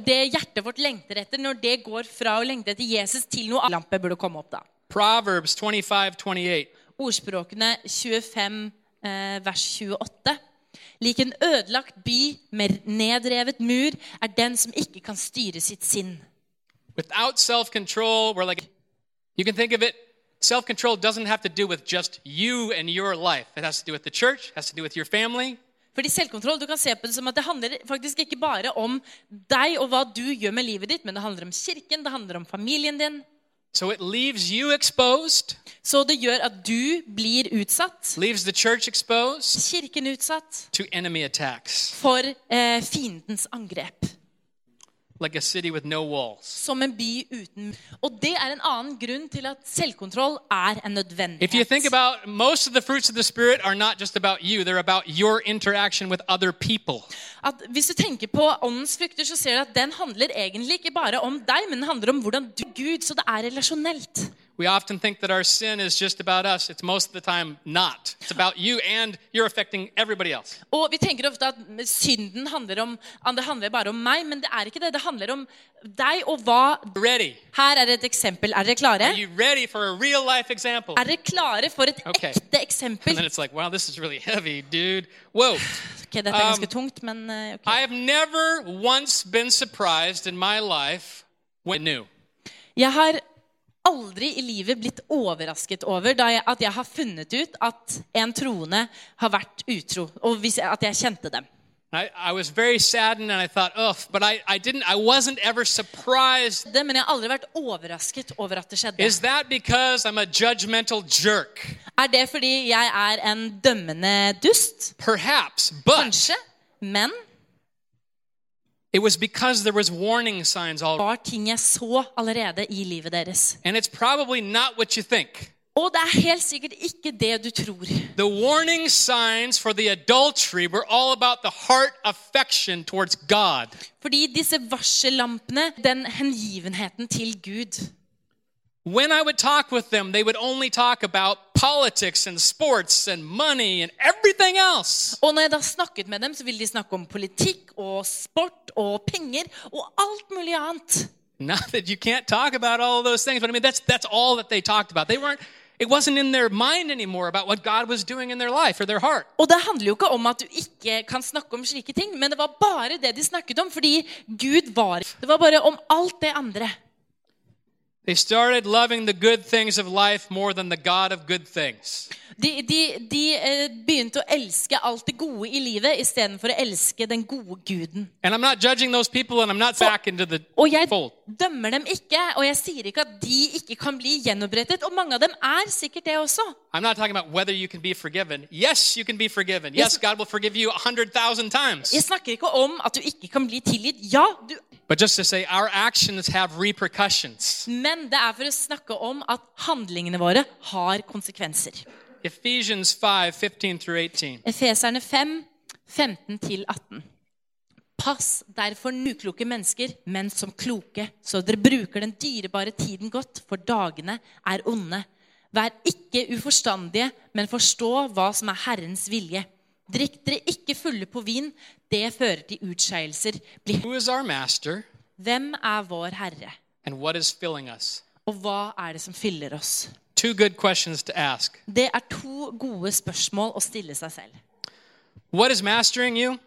det hjertet vårt lengter etter, når det går fra å lengte etter Jesus til noe annet Lampe burde komme opp da. Proverbs 25 28. Ordspråkene 25, eh, vers 28. Lik en ødelagt by med nedrevet mur er den som ikke kan styre sitt sinn. Without self control, we're like, you can think of it, self control doesn't have to do with just you and your life. It has to do with the church, it has to do with your family, Fordi selvkontroll, du kan se på det som at det handler faktisk ikke bare om deg og hva du gjør med livet ditt, men det handler om kirken, det handler om familien din. So it leaves you exposed, Så det gjør at du blir utsatt, leaves the church exposed kirken utsatt, to enemy attacks, for eh, fiendens angrep. Like a city with no walls. Som en by uten Og det er en annen grunn til at selvkontroll er en If you think about most of the fruits of the Spirit are not just about you, they're about your interaction with other people. At hvis du tenker på åndens frukter, så ser du at den handler egentlig ikke bare om deg, men den handler om hvordan du Gud. Så det er relasjonelt. We often think that our sin is just about us. It's most of the time not. It's about you and you're affecting everybody else. Og vi tenker ofte at synden handler om det handler bare om meg, men det er ikke det. Det handler om deg og hva Ready? Her er et eksempel. Er dere klare? Are you ready for a real life example? Er dere klare for et Okay. ekte And then it's like, wow, this is really heavy, dude. Whoa. Okay, Dette er ganske tungt, men eh. I have never once been surprised in my life when I knew. Jeg har aldri i livet blitt overrasket over jeg, at jeg har funnet ut at en troende har vært utro, og hvis, at jeg kjente dem. I, I was very saddened and I thought, ugh, but I, I didn't, I wasn't ever surprised. Det, men jeg har aldri vært overrasket over at det skjedde. Is that because I'm a judgmental jerk? Er det fordi jeg er en dømmende dust? Perhaps, but Kanskje. Men it was because there was warning signs all var ting jeg så allerede i livet deres. And it's probably not what you think. Og det er helt sikkert ikke det du tror. The warning signs for the adultery were all about the heart affection towards God. Fordi disse varsellampene, den hengivenheten til Gud When I would talk with them, they would only talk about politics and sports and money and everything else. Og når jeg da snakket med dem, så ville de snakke om politikk og sport og penger og alt mulig annet. Not that you can't talk about all of those things, but I mean that's that's all that they talked about. They weren't It wasn't in their mind anymore about what God was doing in their life or their heart. Og det handler jo ikke om at du ikke kan snakke om slike ting, men det var bare det de snakket om, fordi Gud var Det var bare om alt det andre. They started loving the good things of life more than the God of good things. De, de, de eh, begynte å elske alt det gode i livet istedenfor å elske den gode guden. And I'm not judging those people and I'm not back into the Og jeg fold. dømmer dem ikke, og jeg sier ikke at de ikke kan bli gjenopprettet. Og mange av dem er sikkert det også. I'm not talking about whether you can be forgiven. Yes, you can be forgiven. Yes, God will forgive you a hundred thousand times. Jeg snakker ikke om at du ikke kan bli tilgitt. Ja, du But just to say our actions have repercussions. Men det er for å snakke om at handlingene våre har konsekvenser. Ephesians 5 15 through 18. Efeserne 5, 15-18. Pass derfor nukloke mennesker, men som kloke, så dere bruker den dyrebare tiden godt, for dagene er onde. Vær ikke uforstandige, men forstå hva som er Herrens vilje. Drikk dere ikke fulle på vin, det fører til utskeielser. Who is our master Hvem er vår Herre, og hva er det som fyller oss? Two good questions to ask. Det er to gode spørsmål å stille seg selv. What is mastering you?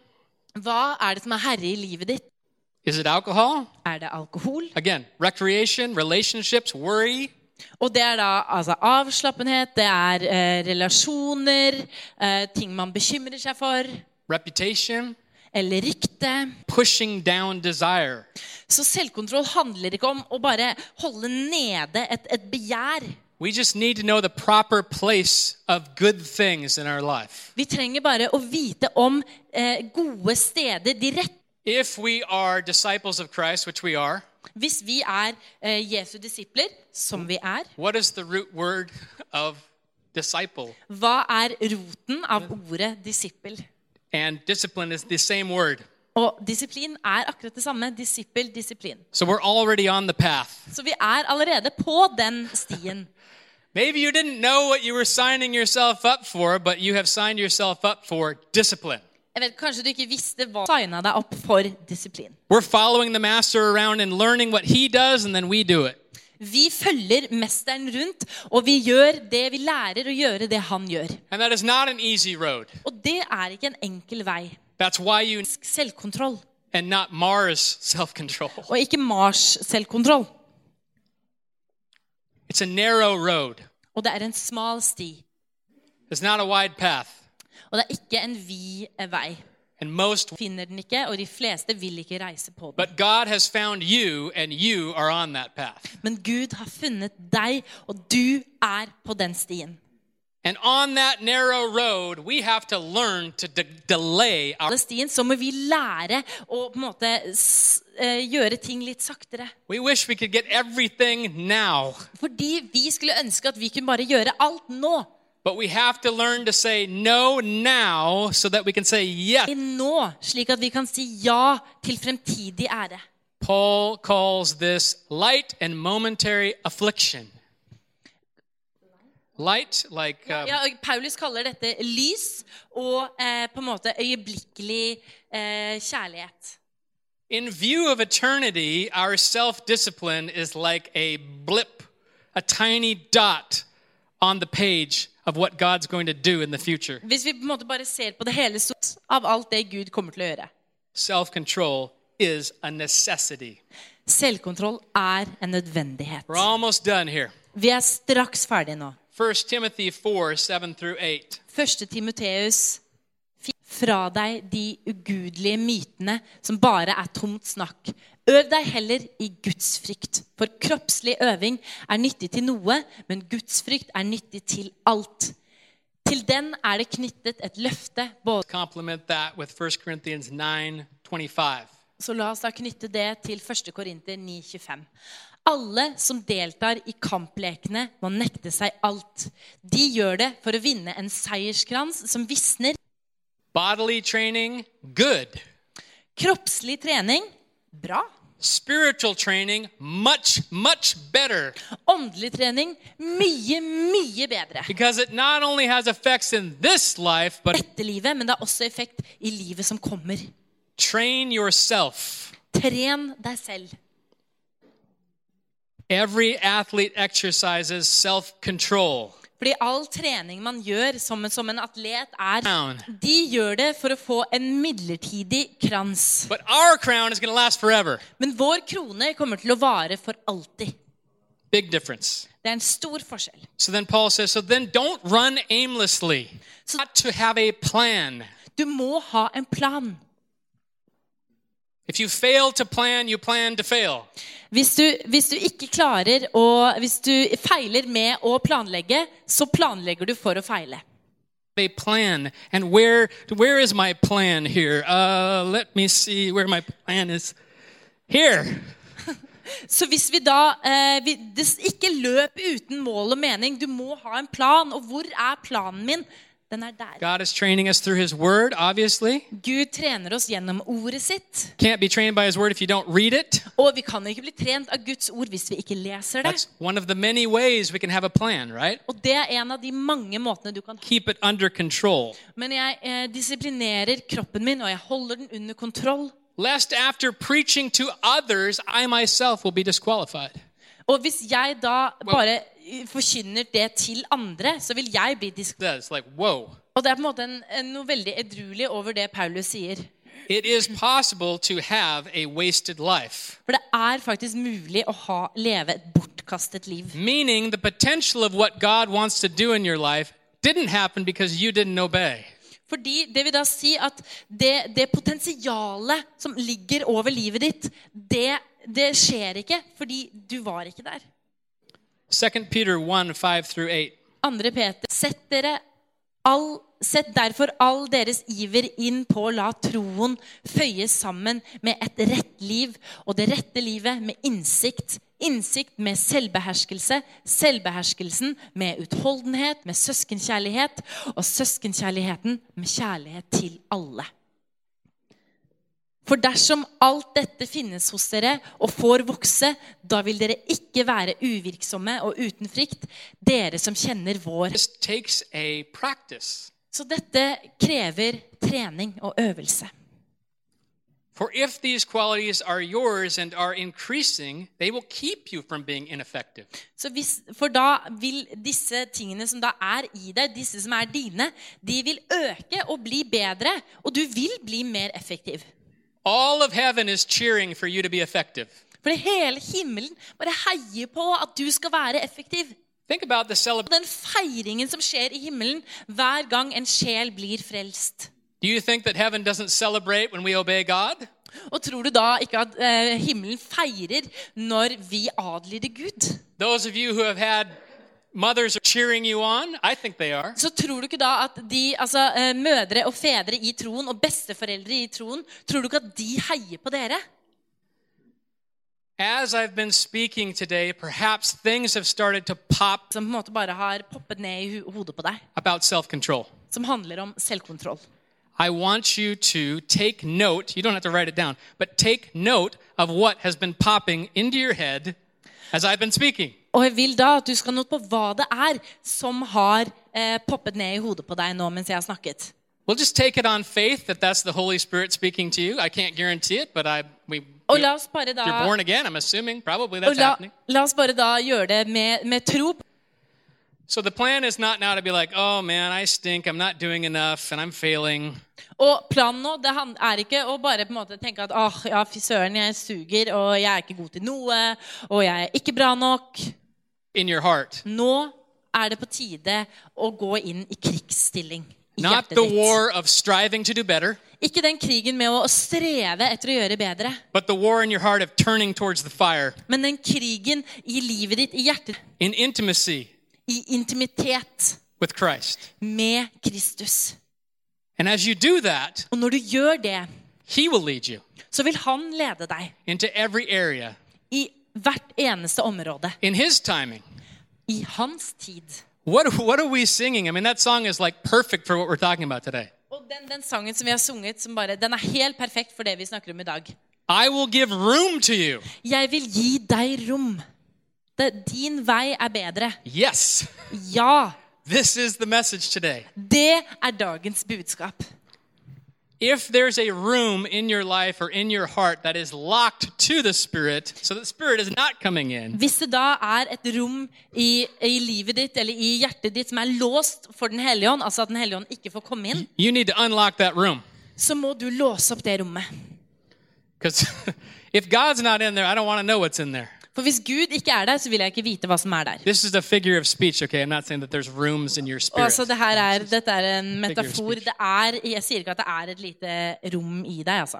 Hva er det som er herre i livet ditt? Is it alcohol? Er det alkohol? Again, recreation, relationships, worry, Og det er da altså avslappenhet, det er eh, relasjoner, eh, ting man bekymrer seg for, reputation, eller rykte. pushing down desire. Så selvkontroll handler ikke om å bare holde nede et, et begjær. We just need to know the proper place of good things in our life. Vi trenger bare å vite om eh, gode steder, de rette. If we are disciples of Christ, which we are, Hvis vi er eh, Jesu disipler, som vi er, what is the root word of disciple? hva er roten av ordet disippel? And discipline is the same word. Og disiplin er akkurat det samme. Disippel, disiplin. So we're already on the path. Så vi er allerede på den stien. Maybe you didn't know what you were signing yourself up for, but you have signed yourself up for discipline. Jeg vet Kanskje du ikke visste hva signa deg opp for disiplin. We're following the master around and learning what he does, and then we do it. Vi følger mesteren rundt, og vi gjør det vi lærer å gjøre det han gjør. And that is not an easy road. Og det er ikke en enkel vei. That's why you Selvkontroll. and not Mars. Og ikke Mars selvkontroll. It's a narrow road. Og det er en smal sti. It's not a wide path. Og det er ikke en vid vei. And most Finner den ikke, og de fleste vil ikke reise på den. but God has found you and you are on that path. Men Gud har funnet deg, og du er på den stien. And on that narrow road, we have to learn to de- delay our stien så må vi lære å på en måte eh, gjøre ting litt saktere. We wish we could get everything now, Fordi vi skulle ønske at vi kunne bare gjøre alt nå. But we have to learn to say no now so that we can say yes. Nå, slik at vi kan si ja til fremtidig ære. Paul calls this light and momentary affliction. Light, like um, Ja, Paulus kaller dette lys og eh, på en måte øyeblikkelig eh, kjærlighet. in view of eternity, our self discipline is like a blip, a tiny dot on the page of what God's going to do in the future. Hvis vi på en måte bare ser på det hele stort av alt det Gud kommer til å gjøre. Self control is a necessity. Selvkontroll er en nødvendighet. We're almost done here. Vi er straks ferdige nå. 1 Timothy 4 7 through 8. 1. Timoteus fra deg de ugudelige mytene som bare er tomt snakk. Øv deg heller i gudsfrykt. For kroppslig øving er nyttig til noe, men gudsfrykt er nyttig til alt. Til den er det knyttet et løfte. både Complement 1 Corinthians 9 25. Så la oss da knytte det til 1. Korinter 9,25. Alle som deltar i kamplekene, må nekte seg alt. De gjør det for å vinne en seierskrans som visner. Bodily training, good. Kroppslig trening bra. Spiritual training, much, much better. Åndelig trening mye, mye bedre. Because it not only has effects in this life, but Dette livet, men det har også effekt i livet som kommer. train yourself. Tren deg selv. Every athlete exercises self control. Fordi all trening man gjør som, som en atlet, er Crown. De gjør det for å få en midlertidig krans. But our crown is last. Men vår krone kommer til å vare for alltid. Big difference. Det er en stor forskjell. So then Paul says, so then don't run aimlessly. So- not to have a plan. Du må ha en plan. If you fail to plan, you plan to fail. Hvis du, hvis du ikke klarer å Hvis du feiler med å planlegge, så planlegger du for å feile. They plan. And where where is my plan here? Uh, let me see where my plan is. Here. Så hvis vi da eh, vi, Ikke løp uten mål og mening. Du må ha en plan. Og hvor er planen min? Den er der. God is training us through his word, obviously. Gud trener oss gjennom ordet sitt. Can't be trained by his word if you don't read it. Og vi kan ikke bli trent av Guds ord hvis vi ikke leser det. That's one of the many ways we can have a plan, right? Og det er en av de mange måtene du kan Keep it under control. Men jeg eh, disiplinerer kroppen min, og jeg holder den under kontroll. Lest after preaching to others, I myself will be disqualified. Og hvis jeg da bare eh, forkynner det til andre, så vil jeg bli diskriminert like. Og det er på en måte en, en, noe veldig edruelig over det Paulus sier. It is possible to have a wasted life, For det er faktisk mulig å ha, leve et bortkastet liv. meaning the potential of what God wants to do in your life didn't happen because you didn't obey. Fordi det vil da si at det, det potensialet som ligger over livet ditt, det, det skjer ikke fordi du var ikke der. 2 Peter 1 5 through 8. Andre Peter, sett dere all, Sett derfor all deres iver inn på å la troen føyes sammen med et rett liv, og det rette livet med innsikt. Innsikt med selvbeherskelse, selvbeherskelsen med utholdenhet, med søskenkjærlighet, og søskenkjærligheten med kjærlighet til alle. For dersom alt dette finnes hos dere og får vokse, da vil dere ikke være uvirksomme og uten frykt, dere som kjenner vår. Så dette krever trening og øvelse. For if these qualities are yours and are increasing, they will keep you from being ineffective. Så hvis, for da vil disse tingene som da er i deg, disse som er dine, de vil øke og bli bedre, og du vil bli mer effektiv. All of heaven is cheering for you to be effective. For hele himmelen bare heier på at du skal være effektiv. Think about the den feiringen som skjer i himmelen hver gang en sjel blir frelst. Do you think that heaven doesn't celebrate when we obey God? Og tror du da ikke at eh, himmelen feirer når vi adlyder Gud? Those of you who have had mothers are cheering you on, I think they are. Så tror du ikke da at de, altså eh, mødre og fedre i troen og besteforeldre i troen, tror du ikke at de heier på dere? As I've been speaking today, perhaps things have started to pop Som på en måte bare har poppet ned i ho- hodet på deg. about self control. Som handler om selvkontroll. I want you to take note, you don't have to write it down, but take note of what has been popping into your head as I've been speaking. Og jeg vil da at du skal note på hva det er som har eh, poppet ned i hodet på deg nå mens jeg har snakket. We'll just take it on faith that that's the Holy Spirit speaking to you. I can't guarantee it, but I we Og la oss bare da, you're born again. I'm assuming probably that's la, happening. la oss bare da gjøre det med, med tro. So the plan is not now to be like, oh man, I stink. I'm not doing enough, and I'm failing. Og planen nå det er ikke å bare på en måte tenke at åh, ja, fy søren, jeg suger, og jeg er ikke god til noe, og jeg er ikke bra nok. In your heart, Nå er det på tide å gå inn i krigsstilling i not the war of striving to do better, Ikke den krigen med å streve etter å gjøre bedre, but the war in your heart of turning towards the fire men den krigen i livet ditt, i hjertet, in intimacy i intimitet with Christ. med Kristus. And as you do that, Og når du gjør det, He will lead you så vil han lede deg into every area i hvert eneste område. in His timing. I hans tid. What, what are we singing? I mean, that song is like perfect for what we're talking about today. Og den, den sangen som vi har sunget, som bare, den er helt perfekt for det vi snakker om i dag. I will give room to you. Jeg vil gi deg rom. Det, din vei er bedre. Yes, Ja, this is the message today. det er dagens budskap. If there's a room in your life or in your heart that is locked to the Spirit, so the Spirit is not coming in, Hvis det da er et rom i, i livet ditt eller i hjertet ditt som er låst for Den hellige ånd, altså at Den hellige ånd ikke får komme inn, you need to unlock that room. så må du låse opp det rommet. Because if God's not in there, I don't want to know what's in there. For hvis Gud ikke er der, så vil jeg ikke vite hva som er der. This is a figure of speech, okay? I'm not saying that there's rooms in your spirit. altså, det her er, dette er en metafor. Det er, jeg sier ikke at det er et lite rom i deg, altså.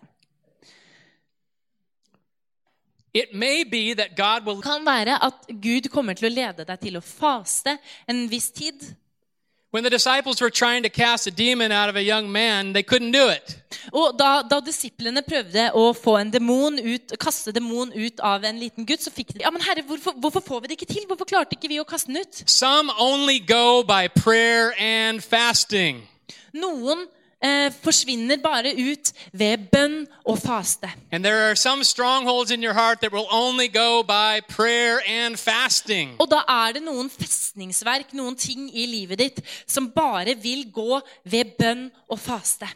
It may be that God will kan være at Gud kommer til å lede deg til å faste en viss tid. When the disciples were trying to cast a demon out of a young man, they couldn't do it. Og da, da disiplene prøvde å få en demon ut, kaste demon ut av en liten gutt, så fikk de Ja, men herre, hvorfor, hvorfor får vi det ikke til? Hvorfor klarte ikke vi å kaste den ut? Some only go by prayer and fasting. Noen eh, forsvinner bare ut ved bønn og faste. Og da er det noen festningsverk, noen ting i livet ditt, som bare vil gå ved bønn og faste.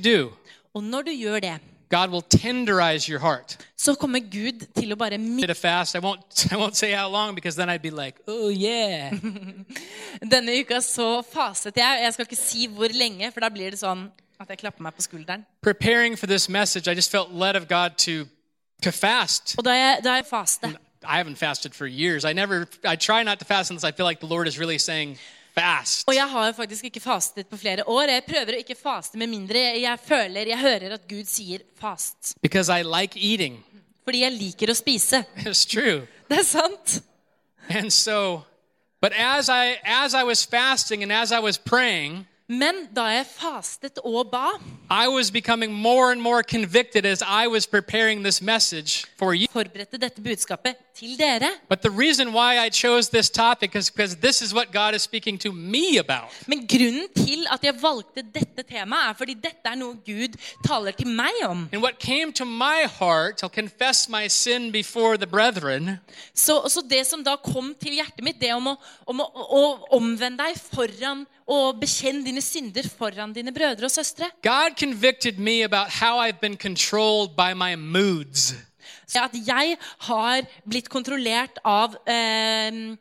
Do, Og når du gjør det, God will tenderize your heart. så kommer Gud til å bare Did a fast. I won't I won't say how long because then I'd be like, "Oh yeah." Denne uka så fastet jeg, og jeg skal ikke si hvor lenge, for da blir det sånn at jeg klapper meg på skulderen. Preparing for this message, I just felt led of God to to fast. Og da jeg, da jeg fastet. I haven't fasted for years. I never I try not to fast unless I feel like the Lord is really saying fast. og jeg har faktisk ikke fastet på flere år. Jeg prøver å ikke faste med mindre jeg, føler, jeg hører at Gud sier fast. Because I like eating. Fordi jeg liker å spise. It's true. Det er sant. And so but as I as I was fasting and as I was praying, Men da jeg fastet og ba, I was becoming more and more convicted as I was preparing this message for you. forberedte dette budskapet til dere. But the reason why I chose this topic is because this is what God is speaking to me about. Men grunnen til at jeg valgte dette temaet, er fordi dette er noe Gud taler til meg om. And what came to my heart, to confess my sin before the brethren, Så, så det som da kom til hjertet mitt, det om å, om å, å omvende deg foran og bekjenn dine synder foran dine brødre og søstre. God convicted me about how I've been controlled by my moods. At jeg har blitt kontrollert av, eh,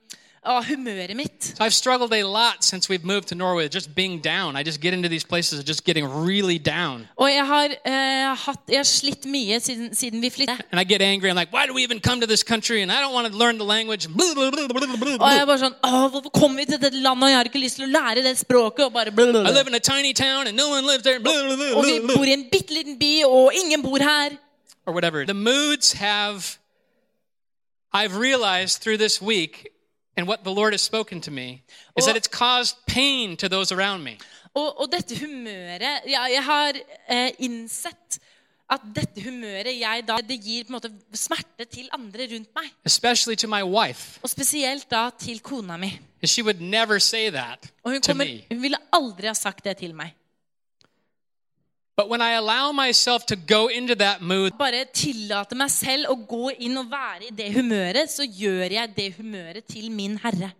av humøret mitt. So I've struggled a lot since we've moved to Norway, just being down. I just get into these places of just getting really down. Og jeg har, eh, hatt, jeg har slitt mye siden, siden vi flyttet. And I get angry. I'm like, why do we even come to this country? And I don't want to learn the language. Blah, blah, blah, blah, blah, Og jeg er bare sånn Åh, hvorfor kom vi til dette landet, og jeg har ikke lyst til å lære det språket? Og bare I live in a tiny town and no one lives there. Blah, blah, blah, Og vi bor i en bitte liten by, og ingen bor her. Or whatever. The moods have, I've realized through this week and what the Lord has spoken to me is that it's caused pain to those around me. Og, og dette humøret ja, Jeg har eh, innsett at dette humøret jeg da, det gir på en måte smerte til andre rundt meg. especially to my wife. Og spesielt da til kona mi. And she would never say that Og hun, to me. hun ville aldri ha sagt det til meg. But when I allow myself to go into that mood, Bare tillate meg selv å gå inn og være i det humøret, så gjør jeg det humøret til min herre.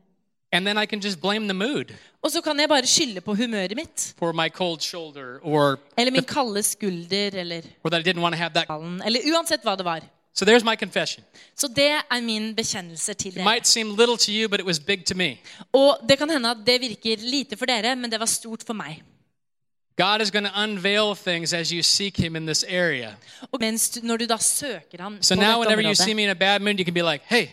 and then I can just blame the mood Og så kan jeg bare skylde på humøret mitt. for my cold shoulder or, Eller min kalde skulder, eller or that I didn't want to have that. Eller uansett hva det var. So there's my confession. Så det er min bekjennelse til It might seem little to you, but it was big to me. Og det kan hende at det virker lite for dere, men det var stort for meg. God is going to unveil things as you seek Him in this area. Og mens når du da søker han So på now, dette whenever you området, see me in a bad mood, you can be like, hey,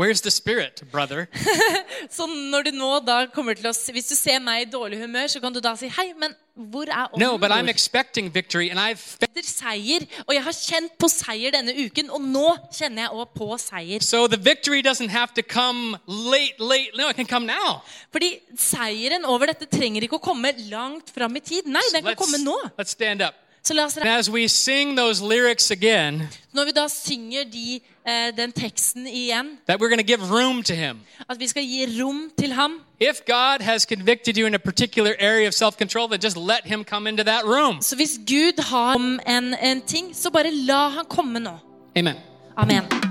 where's the Spirit, brother? Så når du nå da kommer til å Hvis du ser meg i dårlig humør, så kan du da si Hei, men hvor er No, but I'm expecting victory, and I've seier. Og jeg har kjent på seier denne uken, og nå kjenner jeg òg på seier. so the victory doesn't have to come late, late. No, it can come now. Fordi seieren over dette trenger ikke å komme langt fram i tid. Nei, den kan komme nå. let's stand up. Så la oss as we sing those lyrics again, Når vi da synger de, eh, den teksten igjen, that we're going to give room to Him. at vi skal gi rom til ham. If God has convicted you in a particular area of self control, then just let Him come into that room. Så hvis Gud har om en, en ting, så bare la han komme nå. Amen. Amen.